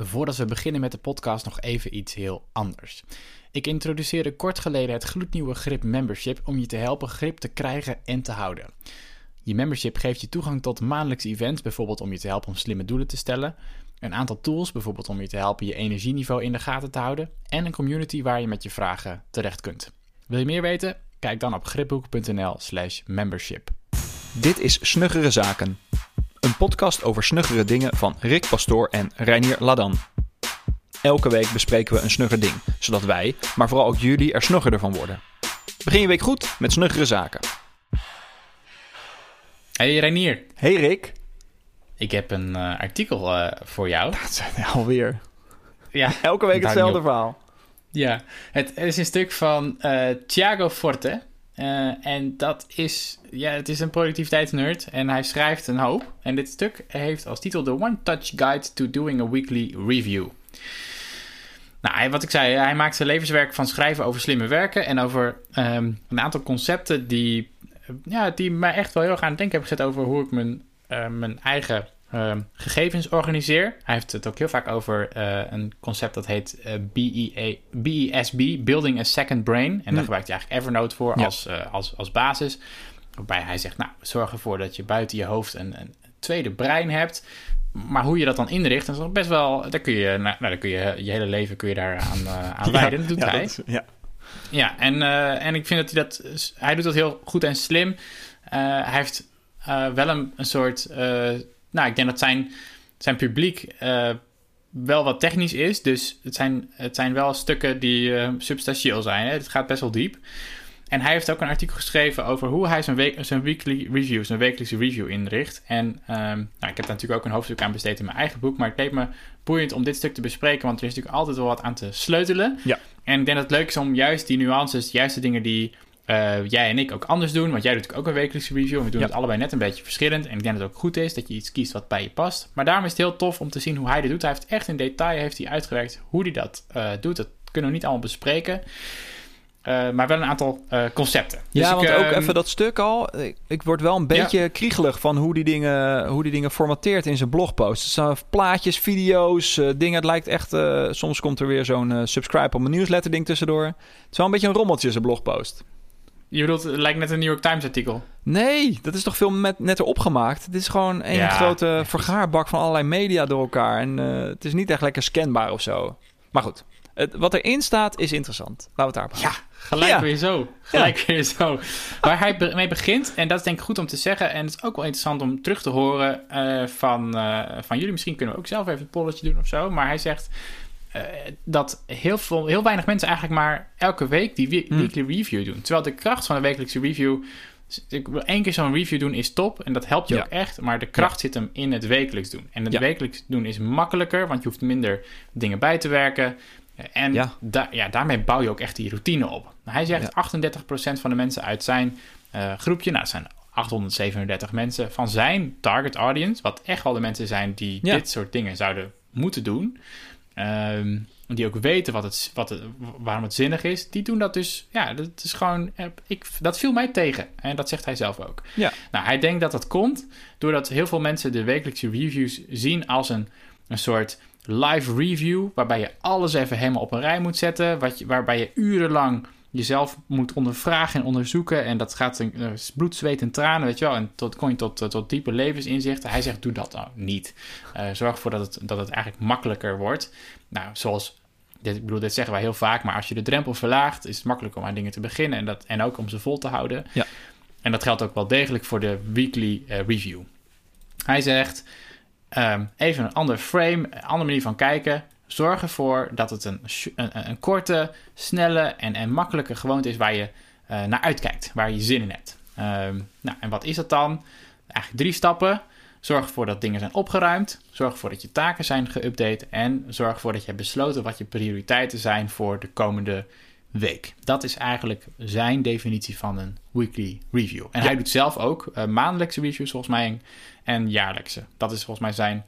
Voordat we beginnen met de podcast nog even iets heel anders. Ik introduceerde kort geleden het gloednieuwe Grip Membership om je te helpen grip te krijgen en te houden. Je membership geeft je toegang tot maandelijkse events, bijvoorbeeld om je te helpen om slimme doelen te stellen, een aantal tools, bijvoorbeeld om je te helpen je energieniveau in de gaten te houden, en een community waar je met je vragen terecht kunt. Wil je meer weten? Kijk dan op gripboek.nl/slash membership. Dit is Snuggere Zaken. Een podcast over snuggere dingen van Rick Pastoor en Reinier Ladan. Elke week bespreken we een snugger ding, zodat wij, maar vooral ook jullie, er snuggerder van worden. Begin je week goed met Snuggere Zaken. Hey Reinier, Hey Rick. ik heb een eh, artikel eh, voor jou. Dat zijn alweer Ja, elke week hetzelfde verhaal. Ja, het is een stuk van eh Thiago Forte. Eh, en dat is, ja, het is een productiviteitsnerd en hij schrijft een hoop. En dit stuk heeft als titel The One Touch Guide to Doing a Weekly Review. Nou, hij- wat ik zei, hij maakt zijn levenswerk van schrijven over slimme werken en over ehm, een aantal concepten die, eh, ja, die mij echt wel heel erg aan het denken hebben gezet over hoe ik mijn, eh, mijn eigen ehm, gegevens organiseer. Hij heeft het ook heel vaak over eh, een concept dat heet eh, BEA, BESB, Building a Second Brain. En daar Hm. gebruikt hij eigenlijk Evernote voor Ja. als, eh, als, als basis. Waarbij hij zegt, nou, zorg ervoor dat je buiten je hoofd een, een tweede brein hebt. Maar hoe je dat dan inricht, dat is nog best wel... Daar kun je, nou, nou, daar kun je je hele leven kun je daar aan, eh, aan wijden. Dat doet ja, hij. ja. Ja, en, eh, en ik vind dat hij dat... Hij doet dat heel goed en slim. Eh, hij heeft eh, wel een, een soort... nou, ik denk dat zijn, zijn publiek eh, wel wat technisch is. Dus het zijn, het zijn wel stukken die eh, substantieel zijn. Hè? Het gaat best wel diep. En hij heeft ook een artikel geschreven over hoe hij zijn, week, zijn weekly review, zijn wekelijkse review inricht. En ehm, nou, ik heb daar natuurlijk ook een hoofdstuk aan besteed in mijn eigen boek. Maar het leek me boeiend om dit stuk te bespreken, want er is natuurlijk altijd wel wat aan te sleutelen. Ja. En ik denk dat het leuk is om juist die nuances, juist de dingen die eh, jij en ik ook anders doen. Want jij doet natuurlijk ook een wekelijkse review. En we doen Ja. het allebei net een beetje verschillend. En ik denk dat het ook goed is dat je iets kiest wat bij je past. Maar daarom is het heel tof om te zien hoe hij dit doet. Hij heeft echt in detail heeft hij uitgewerkt hoe hij dat eh, doet. Dat kunnen we niet allemaal bespreken. Eh, maar wel een aantal eh, concepten. Ja, Dus ik, want ook ehm, even dat stuk al. Ik, ik word wel een beetje kriegelig van hoe die dingen, hoe die dingen formateert in zijn blogpost. Het zijn plaatjes, video's, eh, dingen. Het lijkt echt... eh, soms komt er weer zo'n eh, subscribe op mijn nieuwsletter ding tussendoor. Het is wel een beetje een rommeltje, zijn blogpost. Je bedoelt, het lijkt net een New York Times artikel. Nee, dat is toch veel met, netter opgemaakt. Dit is gewoon een Ja, grote vergaarbak van allerlei media door elkaar. En eh, het is niet echt lekker scanbaar of zo. Maar goed, het, wat erin staat is interessant. Laten we het houden. Ja, gelijk Ja. weer zo. Gelijk weer zo. Waar hij be- mee begint, en dat is denk ik goed om te zeggen... en het is ook wel interessant om terug te horen eh, van, eh, van jullie. Misschien kunnen we ook zelf even een polletje doen of zo. Maar hij zegt dat heel, veel, heel weinig mensen eigenlijk maar elke week die we- Hmm. weekly review doen. Terwijl de kracht van een wekelijkse review... Ik wil één keer zo'n review doen is top en dat helpt je Ja. ook echt. Maar de kracht zit hem in het wekelijks doen. En het Ja. wekelijks doen is makkelijker, want je hoeft minder dingen bij te werken. En Ja. da- ja, daarmee bouw je ook echt die routine op. Nou, hij zegt 38% van de mensen uit zijn eh, groepje, nou, dat zijn 837 mensen van zijn target audience, wat echt wel de mensen zijn die dit soort dingen zouden moeten doen. Ehm, die ook weten wat het, wat het, waarom het zinnig is. Die doen dat dus, ja, dat is gewoon, eh, ik, dat viel mij tegen. En dat zegt hij zelf ook. Ja. Nou, hij denkt dat dat komt doordat heel veel mensen de wekelijkse reviews zien als een, een soort live review, waarbij je alles even helemaal op een rij moet zetten, wat je, waarbij je urenlang jezelf moet ondervragen en onderzoeken. En dat gaat in eh, bloed, zweet en tranen, weet je wel. En tot, kom je tot, eh, tot diepe levensinzichten. Hij zegt, doe dat nou niet. Eh, zorg ervoor dat het, dat het eigenlijk makkelijker wordt. Nou, zoals, dit, ik bedoel, dit zeggen wij heel vaak, maar als je de drempel verlaagt, is het makkelijker om aan dingen te beginnen. En, dat, en ook om ze vol te houden. Ja. En dat geldt ook wel degelijk voor de weekly eh, review. Hij zegt, ehm, even een ander frame, een andere manier van kijken. Zorg ervoor dat het een, een, een korte, snelle en, en makkelijke gewoonte is waar je eh, naar uitkijkt, waar je zin in hebt. Ehm, nou, en wat is dat dan? Eigenlijk drie stappen. Zorg ervoor dat dingen zijn opgeruimd. Zorg ervoor dat je taken zijn geüpdate. En zorg ervoor dat je hebt besloten wat je prioriteiten zijn voor de komende week. Dat is eigenlijk zijn definitie van een weekly review. En Ja. hij doet zelf ook eh, maandelijkse reviews volgens mij en, en jaarlijkse. Dat is volgens mij zijn,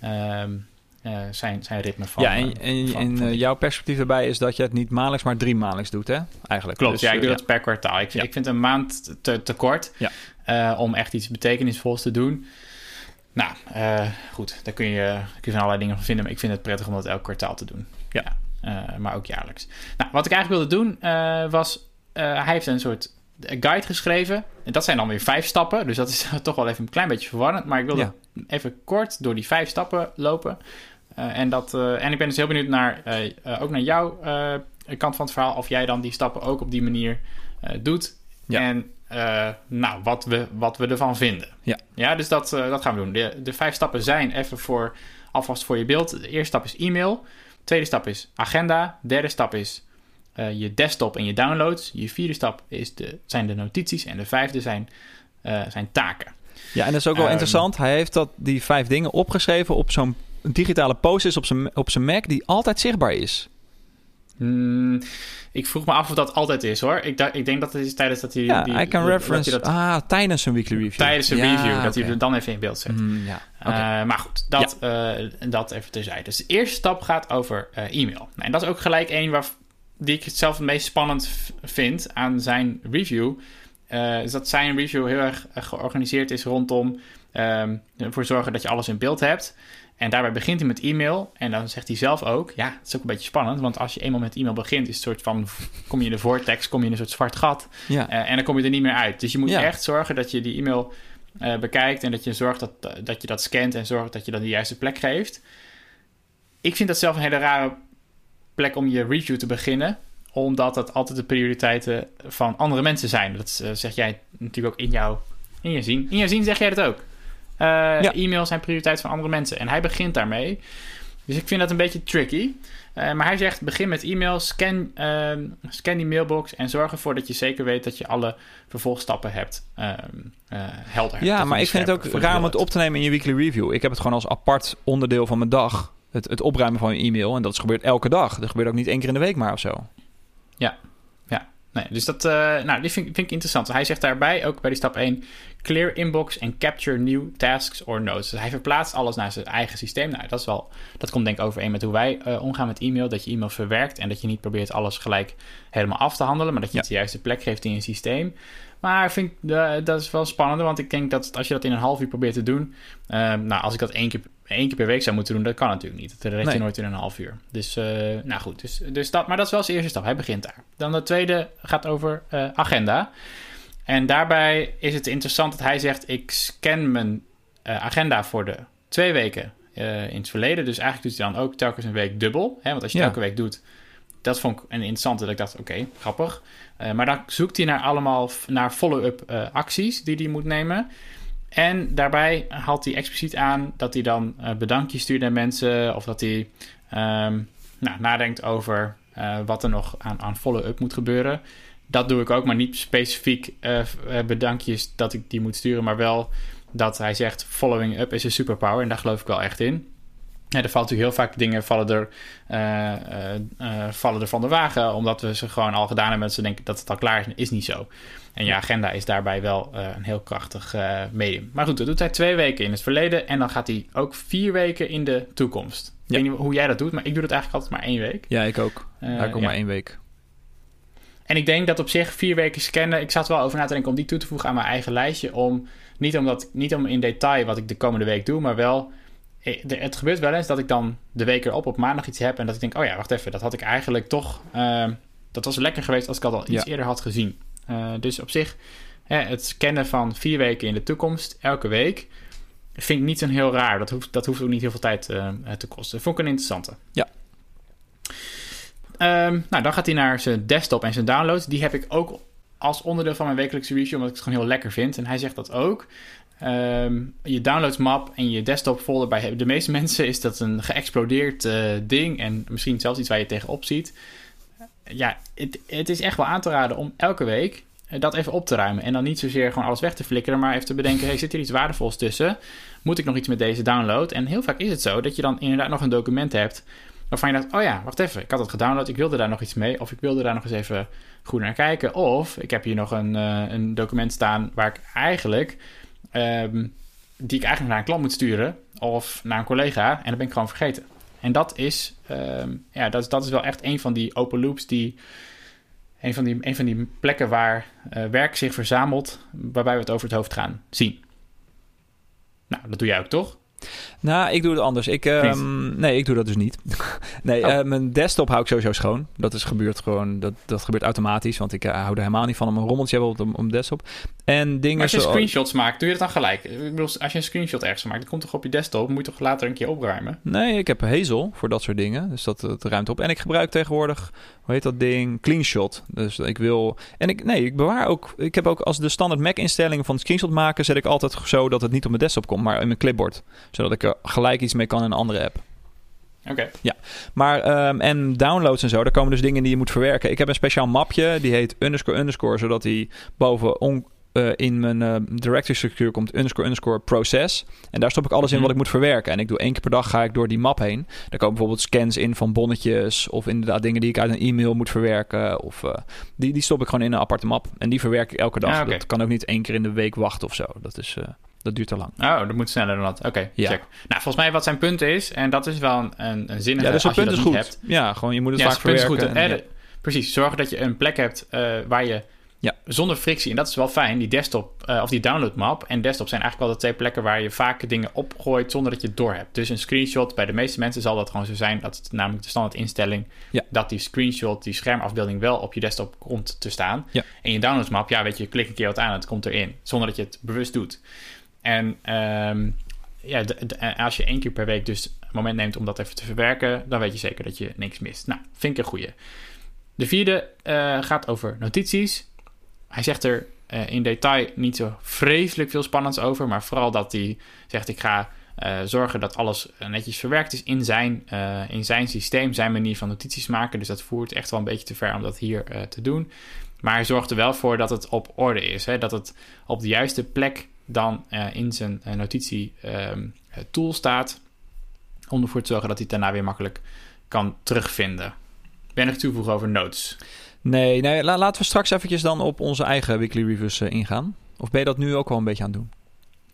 ehm, eh, zijn, zijn ritme van... ja, en, eh, en, van- en van eh, jouw perspectief erbij is dat je het niet maandelijks, maar drie maandelijks doet, hè? Eigenlijk. Klopt, Dus, ja, ik doe dat per kwartaal. Ik, Ja. ik vind een maand te, te kort Ja. eh, om echt iets betekenisvols te doen. Nou, uh, goed, daar kun je, kun je van allerlei dingen van vinden. Maar ik vind het prettig om dat elk kwartaal te doen. Ja. Uh, maar ook jaarlijks. Nou, wat ik eigenlijk wilde doen, uh, was... hij heeft een soort guide geschreven. En dat zijn dan weer vijf stappen. Dus dat is toch wel even een klein beetje verwarrend. Maar ik wilde ja. even kort door die vijf stappen lopen. En, dat, en ik ben dus heel benieuwd naar, ook naar jouw kant van het verhaal. Of jij dan die stappen ook op die manier doet. Ja. En uh, nou, wat we, wat we ervan vinden. Ja, ja dus dat, uh, dat gaan we doen. De, de vijf stappen zijn even voor, alvast voor je beeld. De eerste stap is e-mail. De tweede stap is agenda. De derde stap is uh, je desktop en je downloads. Je vierde stap is de, zijn de notities. En de vijfde zijn, zijn taken. Ja, en dat is ook wel um, interessant. Hij heeft dat, die vijf dingen opgeschreven op zo'n digitale post op zijn, op zijn Mac die altijd zichtbaar is. Mm, ik vroeg me af of dat altijd is hoor. Ik, ik denk dat het is tijdens dat hij. Ja, die, I can reference. Dat, ah, tijdens een weekly review. Tijdens een review, dat hij er dan even in beeld zet. Mm, ja, okay. uh, maar goed, dat, ja. uh, dat even terzijde. Dus de eerste stap gaat over uh, e-mail. Nou, en dat is ook gelijk een waar, die ik het zelf het meest spannend vind aan zijn review. is dat zijn review heel erg georganiseerd is rondom um, ervoor zorgen dat je alles in beeld hebt. En daarbij begint hij met e-mail. En dan zegt hij zelf ook, ja, het is ook een beetje spannend. Want als je eenmaal met e-mail begint, is het soort van, kom je in de vortex, kom je in een soort zwart gat. Ja. Uh, en dan kom je er niet meer uit. Dus je moet echt zorgen dat je die e-mail uh, bekijkt en dat je zorgt dat, dat je dat scant en zorgt dat je dan de juiste plek geeft. Ik vind dat zelf een hele rare plek om je review te beginnen omdat dat altijd de prioriteiten van andere mensen zijn. Dat uh, zeg jij natuurlijk ook in jouw in je zien. In je zien zeg jij dat ook. Ja. E-mails zijn prioriteit van andere mensen. En hij begint daarmee. Dus ik vind dat een beetje tricky. Uh, maar hij zegt: begin met e-mails, scan, uh, scan die mailbox en zorg ervoor dat je zeker weet dat je alle vervolgstappen hebt uh, helder. Ja, maar ik vind het ook raar om het op te nemen in je weekly review. Ik heb het gewoon als apart onderdeel van mijn dag. Het, het opruimen van je e-mail. En dat gebeurt elke dag. Dat gebeurt ook niet één keer in de week maar of zo. Ja, Nee, dus dat, uh, nou, die vind, vind, ik interessant. Hij zegt daarbij ook bij die stap 1: clear inbox and capture new tasks or notes. Dus hij verplaatst alles naar zijn eigen systeem. Nou, dat, is wel, dat komt denk ik overeen met hoe wij uh, omgaan met e-mail. Dat je e-mail verwerkt en dat je niet probeert alles gelijk helemaal af te handelen, maar dat je ja. het de juiste plek geeft in je systeem. Maar vind ik, uh, dat is wel spannend, want ik denk dat als je dat in een half uur probeert te doen, nou, als ik dat één keer één keer per week zou moeten doen, dat kan natuurlijk niet. Dat red je nooit in een half uur. Dus, uh, nou goed. Dus, dus dat, maar dat is wel zijn eerste stap. Hij begint daar. Dan de tweede gaat over uh, agenda. En daarbij is het interessant dat hij zegt: Ik scan mijn uh, agenda voor de twee weken in het verleden. Dus eigenlijk doet hij dan ook telkens een week dubbel. Hè? Want als je ja. elke week doet, dat vond ik een interessante. Dat ik dacht: Oké, okay, grappig. maar dan zoekt hij naar allemaal naar follow-up acties die hij moet nemen. En daarbij haalt hij expliciet aan dat hij dan uh, bedankjes stuurt naar mensen. Of dat hij um, nou, nadenkt over uh, wat er nog aan, aan follow-up moet gebeuren. Dat doe ik ook, maar niet specifiek uh, bedankjes dat ik die moet sturen. Maar wel dat hij zegt: following up is een superpower. En daar geloof ik wel echt in. Ja, er valt natuurlijk heel vaak dingen vallen er, vallen er van de wagen. Omdat we ze gewoon al gedaan hebben. Ze denken dat het al klaar is. Is niet zo. En je agenda is daarbij wel uh, een heel krachtig medium. Maar goed, dat doet hij twee weken in het verleden. En dan gaat hij ook vier weken in de toekomst. Ja. Ik weet niet hoe jij dat doet, maar ik doe dat eigenlijk altijd maar één week. Ja, ik ook. Uh, ik ook ja. maar één week. En ik denk dat op zich vier weken scannen... Ik zat wel over na te denken om die toe te voegen aan mijn eigen lijstje. Om, niet, omdat, niet om in detail wat ik de komende week doe, maar wel... Het gebeurt wel eens dat ik dan de week erop op maandag iets heb... en dat ik denk, oh ja, wacht even, dat had ik eigenlijk toch... dat was lekker geweest als ik dat al iets ja. eerder had gezien. Uh, dus op zich, hè, het scannen van vier weken in de toekomst, elke week, vind ik niet zo heel raar. Dat hoeft, dat hoeft ook niet heel veel tijd uh, te kosten. Vond ik een interessante. Ja. Um, nou, dan gaat hij naar zijn desktop en zijn downloads. Die heb ik ook als onderdeel van mijn wekelijkse review, omdat ik het gewoon heel lekker vind. En hij zegt dat ook. Um, je downloads map en je desktop folder bij de meeste mensen is dat een geëxplodeerd uh, ding. En misschien zelfs iets waar je tegenop ziet ja, het, het is echt wel aan te raden om elke week eh, dat even op te ruimen. En dan niet zozeer gewoon alles weg te flikkeren, maar even te bedenken: hey, zit hier iets waardevols tussen? Moet ik nog iets met deze download? En heel vaak is het zo dat je dan inderdaad nog een document hebt waarvan je dacht: oh ja, wacht even, ik had het gedownload, ik wilde daar nog iets mee, of ik wilde daar nog eens even goed naar kijken. Of ik heb hier nog een, uh, een document staan waar ik eigenlijk. Um, die ik eigenlijk naar een klant moet sturen of naar een collega en dat ben ik gewoon vergeten. En dat is, um, ja, dat, dat is wel echt een van die open loops die. Een van die, een van die plekken waar uh, werk zich verzamelt, waarbij we het over het hoofd gaan zien. Nou, dat doe jij ook toch? Nou, ik doe het anders. Ik, ehm, nee, ik doe dat dus niet. nee, Oh. eh, mijn desktop hou ik sowieso schoon. Dat is gebeurt gewoon, dat, dat gebeurt automatisch. Want ik eh, hou er helemaal niet van om een rommeltje te hebben op op de desktop. En dingen Maar als je zo... screenshots maakt, doe je dat dan gelijk? Ik bedoel, als je een screenshot ergens maakt, dan komt toch op je desktop, moet je toch later een keer opruimen? Nee, ik heb Hazel voor dat soort dingen. Dus dat, dat ruimt op. En ik gebruik tegenwoordig, hoe heet dat ding? CleanShot. Dus ik wil... En ik, nee, ik bewaar ook... Ik heb ook als de standaard Mac-instellingen van screenshot maken... zet ik altijd zo dat het niet op mijn desktop komt, maar in mijn clipboard. Zodat ik er gelijk iets mee kan in een andere app. Oké. Maar, ehm, en downloads en zo, daar komen dus dingen die je moet verwerken. Ik heb een speciaal mapje, die heet underscore underscore, zodat die boven on, eh, in mijn eh, directory structuur komt underscore underscore process. En daar stop ik alles in Mhm. wat ik moet verwerken. En ik doe één keer per dag ga ik door die map heen. Daar komen bijvoorbeeld scans in van bonnetjes of inderdaad dingen die ik uit een e-mail moet verwerken. Of eh, die, die stop ik gewoon in een aparte map. En die verwerk ik elke dag. Ah. Dat kan ook niet één keer in de week wachten of zo. Dat, is, dat duurt te lang. Oh, dat moet sneller dan dat. Oké, Ja. check. Nou, volgens mij wat zijn punt is, en dat is wel een, een, zinnige Ja, dus als je punt dat is goed. hebt. Ja, gewoon je moet het Ja, vaak zijn punt is verwerken. goed. en- Eh, Precies, zorgen dat je een plek hebt waar je Ja. zonder frictie, en dat is wel fijn, die desktop eh, of die downloadmap en desktop zijn eigenlijk wel de twee plekken waar je vaak dingen opgooit zonder dat je het door hebt. Dus een screenshot, bij de meeste mensen zal dat gewoon zo zijn, dat is namelijk de standaard instelling, Ja. dat die screenshot, die schermafbeelding wel op je desktop komt te staan. Ja. En je downloadsmap, ja weet je, klik een keer wat aan en het komt erin, zonder dat je het bewust doet. En ehm, ja, als je één keer per week dus een moment neemt om dat even te verwerken, dan weet je zeker dat je niks mist. Nou, vind ik een goeie. De vierde eh, gaat over notities. Hij zegt er eh, in detail niet zo vreselijk veel spannends over, maar vooral dat hij zegt: Ik ga eh, zorgen dat alles eh, netjes verwerkt is in zijn, in zijn systeem, zijn manier van notities maken. Dus dat voert echt wel een beetje te ver om dat hier te doen. Maar hij zorgt er wel voor dat het op orde is, hè? dat het op de juiste plek dan in zijn eh, notitie ehm, staat, om ervoor te zorgen dat hij het daarna weer makkelijk kan terugvinden. Ben nog toevoegen over notes? Nee, nee la- laten we straks eventjes dan op onze eigen weekly reviews eh, ingaan. Of ben je dat nu ook wel een beetje aan het doen?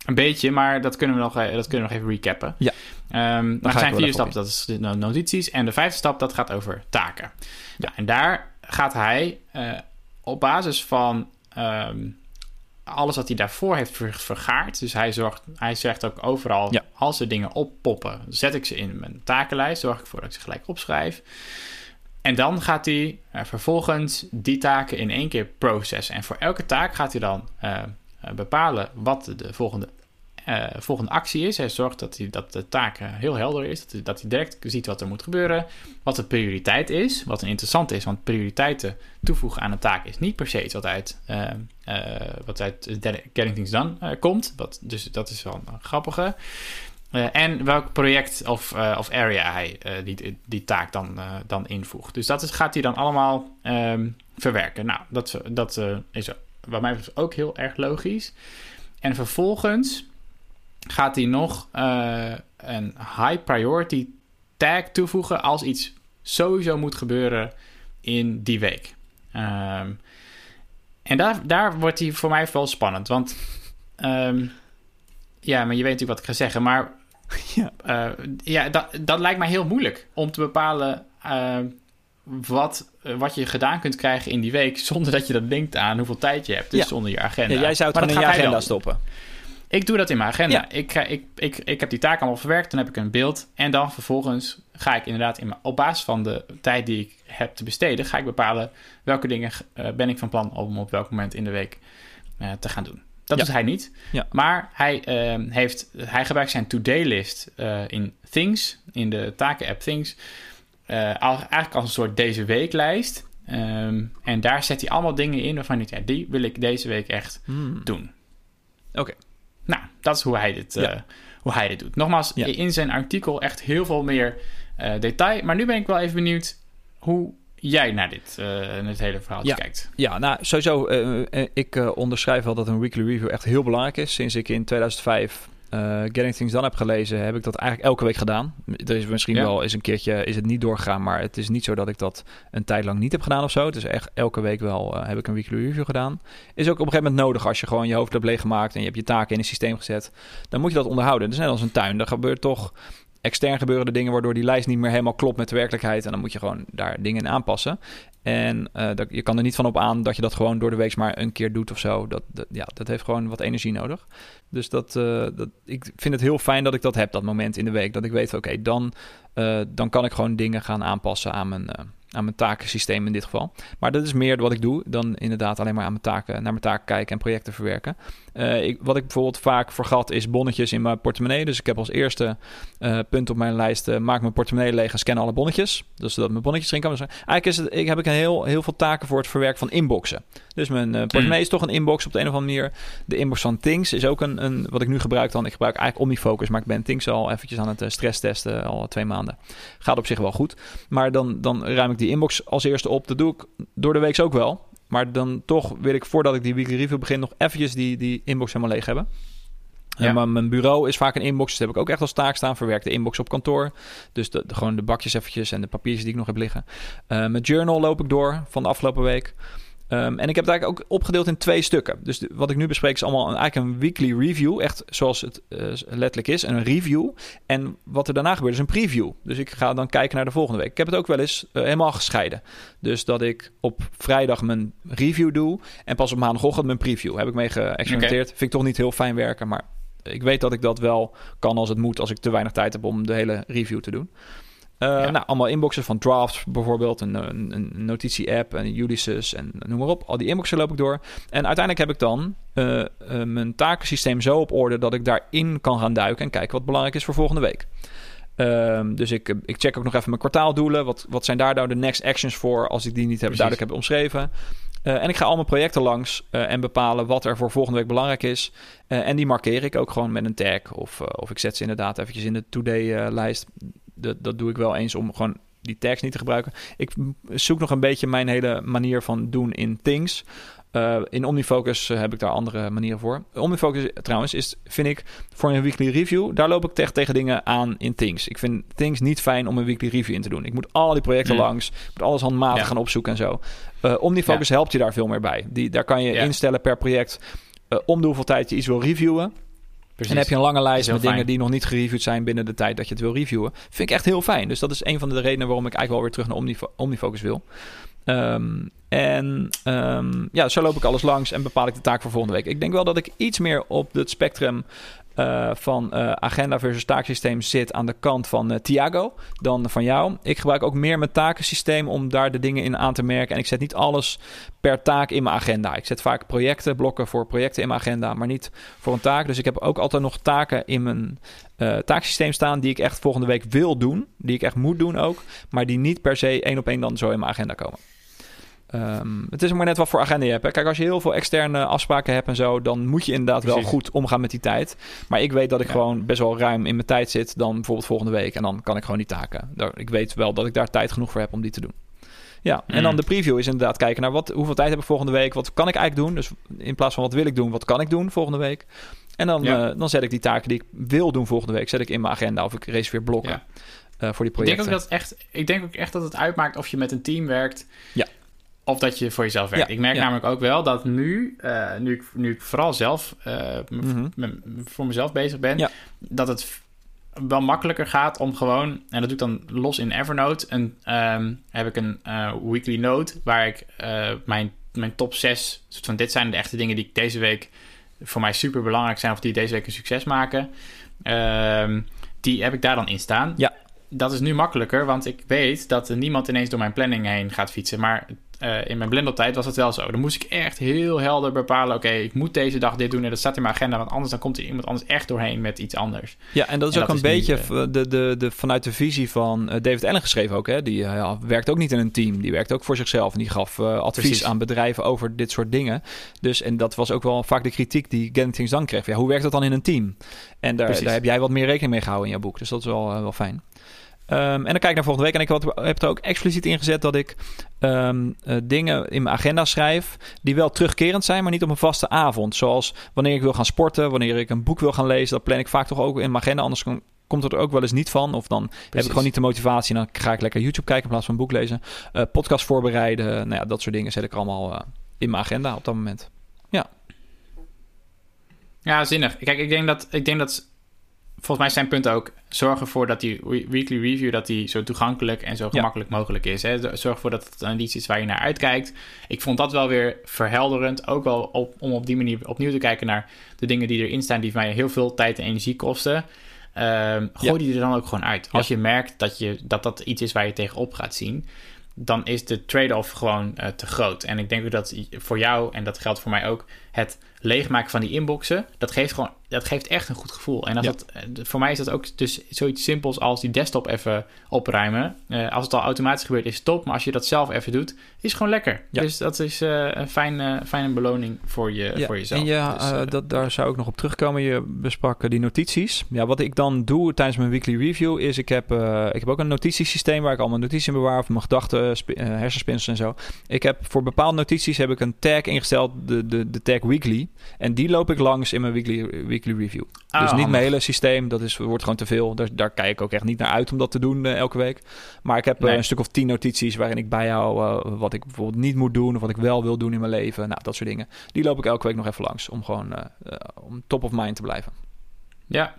Een beetje, maar dat kunnen we nog, eh, dat kunnen we nog even recappen. Ja. Ehm ga er zijn vier stappen, dat is de no- notities. En de vijfde stap, dat gaat over taken. Ja. en daar gaat hij eh, op basis van ehm, alles wat hij daarvoor heeft ver- vergaard. Dus hij, zorgt, hij zegt ook overal, Ja. als er dingen oppoppen, zet ik ze in mijn takenlijst. Zorg ik ervoor dat ik ze gelijk opschrijf. En dan gaat hij eh, vervolgens die taken in één keer processen. En voor elke taak gaat hij dan eh, eh, bepalen wat de volgende, volgende actie is. Hij zorgt dat, hij, dat de taak heel helder is. Dat hij, direct ziet wat er moet gebeuren. Wat de prioriteit is. Wat interessant is. Want prioriteiten toevoegen aan een taak is niet per se iets wat uit, wat uit Getting Things Done komt. Wat, dus dat is wel een grappige. Eh, en welk project of, eh, of area hij eh, die, die taak dan, dan invoegt. Dus dat is, gaat hij dan allemaal ehm, verwerken. Nou, dat, dat is wat mij betreft ook heel erg logisch. En vervolgens gaat hij nog een high priority tag toevoegen als iets sowieso moet gebeuren in die week. Ehm, en daar, daar wordt hij voor mij wel spannend. Want ehm, ja, maar je weet natuurlijk wat ik ga zeggen. Maar Ja. eh, ja, dat, dat lijkt mij heel moeilijk om te bepalen eh, wat, eh, wat je gedaan kunt krijgen in die week. zonder dat je dat denkt aan hoeveel tijd je hebt. Dus Ja. zonder je agenda. Ja, jij zou het Maar gewoon in je agenda stoppen. Ik doe dat in mijn agenda. Ja. Ik, ga, ik, ik, ik heb die taak allemaal verwerkt. Dan heb ik een beeld. En dan vervolgens ga ik inderdaad in mijn, op basis van de tijd die ik heb te besteden, ga ik bepalen welke dingen ben ik van plan om op welk moment in de week te gaan doen. Dat Ja. doet hij niet. Ja. Maar hij, ehm, heeft, hij gebruikt zijn to-day-list eh, in Things, in de taken-app Things, al, eigenlijk als een soort deze weeklijst. Ehm, en daar zet hij allemaal dingen in waarvan hij denkt, ja, die wil ik deze week echt Hmm. doen. Oké. Nou, dat is hoe hij dit, eh, hoe hij dit doet. Nogmaals, in zijn artikel echt heel veel meer detail. Maar nu ben ik wel even benieuwd hoe jij naar dit, eh, naar dit hele verhaal Ja. kijkt. Ja, nou sowieso. eh, eh, ik eh, onderschrijf wel dat een weekly review echt heel belangrijk is. Sinds ik in 2005 eh, Getting Things Done heb gelezen, heb ik dat eigenlijk elke week gedaan. Er is misschien Ja. wel eens een keertje is het niet doorgegaan, maar het is niet zo dat ik dat een tijd lang niet heb gedaan of zo. Het is echt elke week wel eh, heb ik een weekly review gedaan. Is ook op een gegeven moment nodig als je gewoon je hoofd hebt leeggemaakt en je hebt je taken in een systeem gezet. Dan moet je dat onderhouden. Het is net als een tuin. Er gebeurt toch extern gebeuren er dingen waardoor die lijst niet meer helemaal klopt met de werkelijkheid. En dan moet je gewoon daar dingen in aanpassen. En uh, dat, je kan er niet van op aan dat je dat gewoon door de week maar een keer doet of zo. Dat, ja, dat heeft gewoon wat energie nodig. Dus dat, uh, dat, ik vind het heel fijn dat ik dat heb, dat moment in de week. Dat ik weet, oké, dan, uh, dan kan ik gewoon dingen gaan aanpassen aan mijn aan mijn takensysteem in dit geval. Maar dat is meer wat ik doe dan inderdaad alleen maar aan mijn taken, naar mijn taken kijken en projecten verwerken. Uh, ik, wat ik bijvoorbeeld vaak vergat is bonnetjes in mijn portemonnee. Dus ik heb als eerste uh, punt op mijn lijst: uh, maak mijn portemonnee leeg en scan alle bonnetjes. Dus zodat mijn bonnetjes erin komen. Dus eigenlijk is ik, heb ik een heel, heel veel taken voor het verwerken van inboxen. Dus mijn portemonnee is toch een inbox op de een of andere manier. De inbox van Things is ook een, een wat ik nu gebruik dan. Ik gebruik eigenlijk OmniFocus, maar ik ben Things al eventjes aan het stress testen al twee maanden. Gaat op zich wel goed. Maar dan, dan ruim ik die inbox als eerste op. Dat doe ik door de week ook wel. Maar dan toch wil ik voordat ik die weekly review begin nog eventjes die, die inbox helemaal leeg hebben. Ja. maar mijn bureau is vaak een inbox. Dus heb ik ook echt als taak staan. Verwerk de inbox op kantoor. Dus de, gewoon de bakjes eventjes en de papiertjes die ik nog heb liggen. Uh, mijn journal loop ik door van de afgelopen week. Um, en ik heb het eigenlijk ook opgedeeld in twee stukken. Dus wat ik nu bespreek is allemaal een, eigenlijk een weekly review. Echt zoals het uh, letterlijk is. Een review. En wat er daarna gebeurt is een preview. Dus ik ga dan kijken naar de volgende week. Ik heb het ook wel eens uh, helemaal gescheiden. Dus dat ik op vrijdag mijn review doe. En pas op maandagochtend mijn preview. Heb ik mee geëxperimenteerd. Okay. Vind ik toch niet heel fijn werken. Maar ik weet dat ik dat wel kan als het moet. Als ik te weinig tijd heb om de hele review te doen. Ja. Nou, allemaal inboxen van Drafts bijvoorbeeld, een, een, een notitie-app en Ulysses en noem maar op. Al die inboxen loop ik door. En uiteindelijk heb ik dan uh, mijn takensysteem zo op orde dat ik daarin kan gaan duiken en kijken wat belangrijk is voor volgende week. Um, dus ik, ik check ook nog even mijn kwartaaldoelen. Wat, wat zijn daar nou de next actions voor als ik die niet heb, duidelijk heb omschreven? Uh, en ik ga al mijn projecten langs uh, en bepalen wat er voor volgende week belangrijk is. Uh, en die markeer ik ook gewoon met een tag. Of, of ik zet ze inderdaad eventjes in de today-lijst dat, dat doe ik wel eens om gewoon die tags niet te gebruiken. Ik zoek nog een beetje mijn hele manier van doen in Things. Uh, in OmniFocus heb ik daar andere manieren voor. OmniFocus trouwens is, vind ik, voor een weekly review... daar loop ik echt tegen dingen aan in Things. Ik vind Things niet fijn om een weekly review in te doen. Ik moet al die projecten mm. langs, moet alles handmatig ja. gaan opzoeken en zo. Uh, OmniFocus ja. helpt je daar veel meer bij. Die, daar kan je ja. instellen per project... Uh, om de hoeveel tijd je iets wil reviewen... Precies. En heb je een lange lijst met fijn. dingen die nog niet gereviewd zijn binnen de tijd dat je het wil reviewen. Vind ik echt heel fijn. Dus dat is een van de redenen waarom ik eigenlijk wel weer terug naar Omnif OmniFocus wil. Um, en um, ja, zo loop ik alles langs en bepaal ik de taak voor volgende week. Ik denk wel dat ik iets meer op het spectrum uh, van uh, agenda versus taaksysteem zit aan de kant van uh, Thiago dan van jou. Ik gebruik ook meer mijn takensysteem om daar de dingen in aan te merken. En ik zet niet alles per taak in mijn agenda. Ik zet vaak projecten, blokken voor projecten in mijn agenda, maar niet voor een taak. Dus ik heb ook altijd nog taken in mijn taaksysteem staan die ik echt volgende week wil doen. Die ik echt moet doen ook. Maar die niet per se één op één dan zo in mijn agenda komen. Um, het is maar net wat voor agenda je hebt. Hè. Kijk, als je heel veel externe afspraken hebt en zo, dan moet je inderdaad Precies. wel goed omgaan met die tijd. Maar ik weet dat ik ja. gewoon best wel ruim in mijn tijd zit dan bijvoorbeeld volgende week. En dan kan ik gewoon die taken. Ik weet wel dat ik daar tijd genoeg voor heb om die te doen. Ja, mm. en dan de preview is inderdaad kijken naar wat, hoeveel tijd heb ik volgende week, wat kan ik eigenlijk doen. Dus in plaats van wat wil ik doen, wat kan ik doen volgende week. En dan, ja. uh, dan zet ik die taken die ik wil doen volgende week, zet ik in mijn agenda of ik reserveer blokken. Ja. Uh, voor die projecten. Ik denk, ook dat echt, ik denk ook echt dat het uitmaakt of je met een team werkt. Ja of dat je voor jezelf werkt. Ja, ik merk ja. namelijk ook wel dat nu, uh, nu, ik, nu ik vooral zelf uh, mm-hmm. voor mezelf bezig ben, ja. dat het wel makkelijker gaat om gewoon, en dat doe ik dan los in Evernote, en um, heb ik een uh, weekly note waar ik mijn, mijn top 6, soort van dit zijn de echte dingen die ik deze week voor mij super belangrijk zijn of die deze week een succes maken. Um, die heb ik daar dan in staan. Ja. Dat is nu makkelijker, want ik weet dat niemand ineens door mijn planning heen gaat fietsen. Maar uh, in mijn blendertijd was het wel zo. Dan moest ik echt heel helder bepalen: oké, okay, ik moet deze dag dit doen en dat staat in mijn agenda, want anders dan komt er iemand anders echt doorheen met iets anders. Ja, en dat is en ook dat een is beetje niet, uh, de, de, de, vanuit de visie van uh, David Allen geschreven ook. Hè? Die ja, werkt ook niet in een team, die werkt ook voor zichzelf en die gaf advies Precies. aan bedrijven over dit soort dingen. Dus en dat was ook wel vaak de kritiek die Getting Things Done kreeg. Ja, hoe werkt dat dan in een team? En daar, daar heb jij wat meer rekening mee gehouden in jouw boek, dus dat is wel, wel fijn. Um, en dan kijk ik naar volgende week. En ik heb, heb er ook expliciet ingezet dat ik um, uh, dingen in mijn agenda schrijf. die wel terugkerend zijn, maar niet op een vaste avond. Zoals wanneer ik wil gaan sporten, wanneer ik een boek wil gaan lezen. Dat plan ik vaak toch ook in mijn agenda. Anders komt het er ook wel eens niet van. Of dan Precies. heb ik gewoon niet de motivatie. En dan ga ik lekker YouTube kijken in plaats van een boek lezen. Uh, podcast voorbereiden. Nou ja, dat soort dingen zet ik allemaal uh, in mijn agenda op dat moment. Ja. Ja, zinnig. Kijk, ik denk dat, ik denk dat volgens mij is zijn punt ook... zorg ervoor dat die we- weekly review... dat die zo toegankelijk en zo gemakkelijk mogelijk is. Hè? Zorg ervoor dat het iets is waar je naar uitkijkt. Ik vond dat wel weer verhelderend. Ook wel op, om op die manier opnieuw te kijken naar de dingen die erin staan... die mij heel veel tijd en energie kosten... Ehm, gooi Ja. die er dan ook gewoon uit. Als Ja. je merkt dat, je, dat dat iets is waar je tegenop gaat zien... dan is de trade-off gewoon eh, te groot. En ik denk ook dat voor jou, en dat geldt voor mij ook... het leegmaken van die inboxen... dat geeft, gewoon, dat geeft echt een goed gevoel. En als Ja. dat, eh, voor mij is dat ook dus zoiets simpels als die desktop even opruimen. Eh, als het al automatisch gebeurt, is het top. Maar als je dat zelf even doet, is het gewoon lekker. Ja. Dus dat is eh, een fijne, fijne beloning voor, je, Ja, voor jezelf. En ja, Dus, dat, daar zou ik nog op terugkomen. Je besprak die notities. Ja, wat ik dan doe tijdens mijn weekly review is... ik heb, ik heb ook een notitiesysteem waar ik al mijn notities in bewaar... of mijn gedachten, spi- hersenspinsels en zo. Ik heb voor bepaalde notities heb ik een tag ingesteld, de, de, de tag weekly. En die loop ik langs in mijn weekly, weekly review. ah, dus niet mijn hele systeem, dat is, wordt gewoon te veel. Daar, daar kijk ik ook echt niet naar uit om dat te doen eh, elke week. Maar ik heb eh, een stuk of tien notities waarin ik bijhoud uh, wat ik bijvoorbeeld niet moet doen... of wat ik wel wil doen in mijn leven. Nou, dat soort dingen. Die loop ik elke week nog even langs om gewoon om top of mind te blijven. Ja.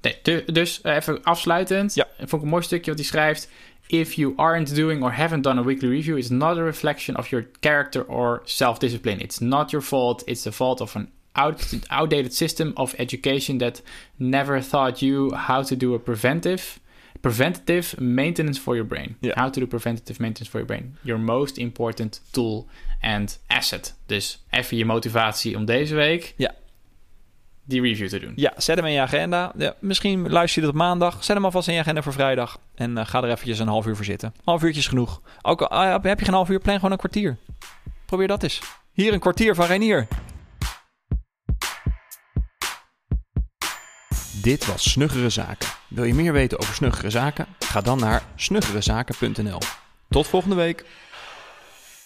Nee, dus even afsluitend. Ja. Vond ik een mooi stukje wat hij schrijft. If you aren't doing or haven't done a weekly review, it's not a reflection of your character or self-discipline. It's not your fault. It's the fault of an out- outdated system of education that never taught you how to do a preventive preventative maintenance for your brain. Ja. How to do preventative maintenance for your brain. Your most important tool and asset. Dus even je motivatie om deze week Ja. Die review te doen. Ja, zet hem in je agenda. Ja, misschien luister je dit op maandag. Zet hem alvast in je agenda voor vrijdag. En eh, ga er eventjes een half uur voor zitten. Een half uurtje is genoeg. Ook al ah, heb je geen half uur, plan gewoon een kwartier. Probeer dat eens. Hier een kwartier van Reinier. Dit was Snuggere Zaken. Wil je meer weten over Snuggere Zaken? Ga dan naar snuggerezaken.nl. Tot volgende week.